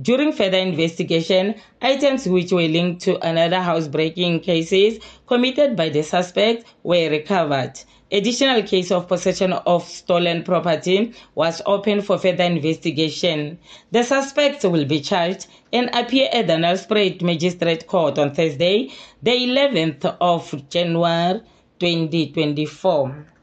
During further investigation, items which were linked to another housebreaking cases committed by the suspect were recovered. Additional case of possession of stolen property was opened for further investigation. The suspect will be charged and appear at the Nelspruit Magistrate Court on Thursday, the 11th of January 2024.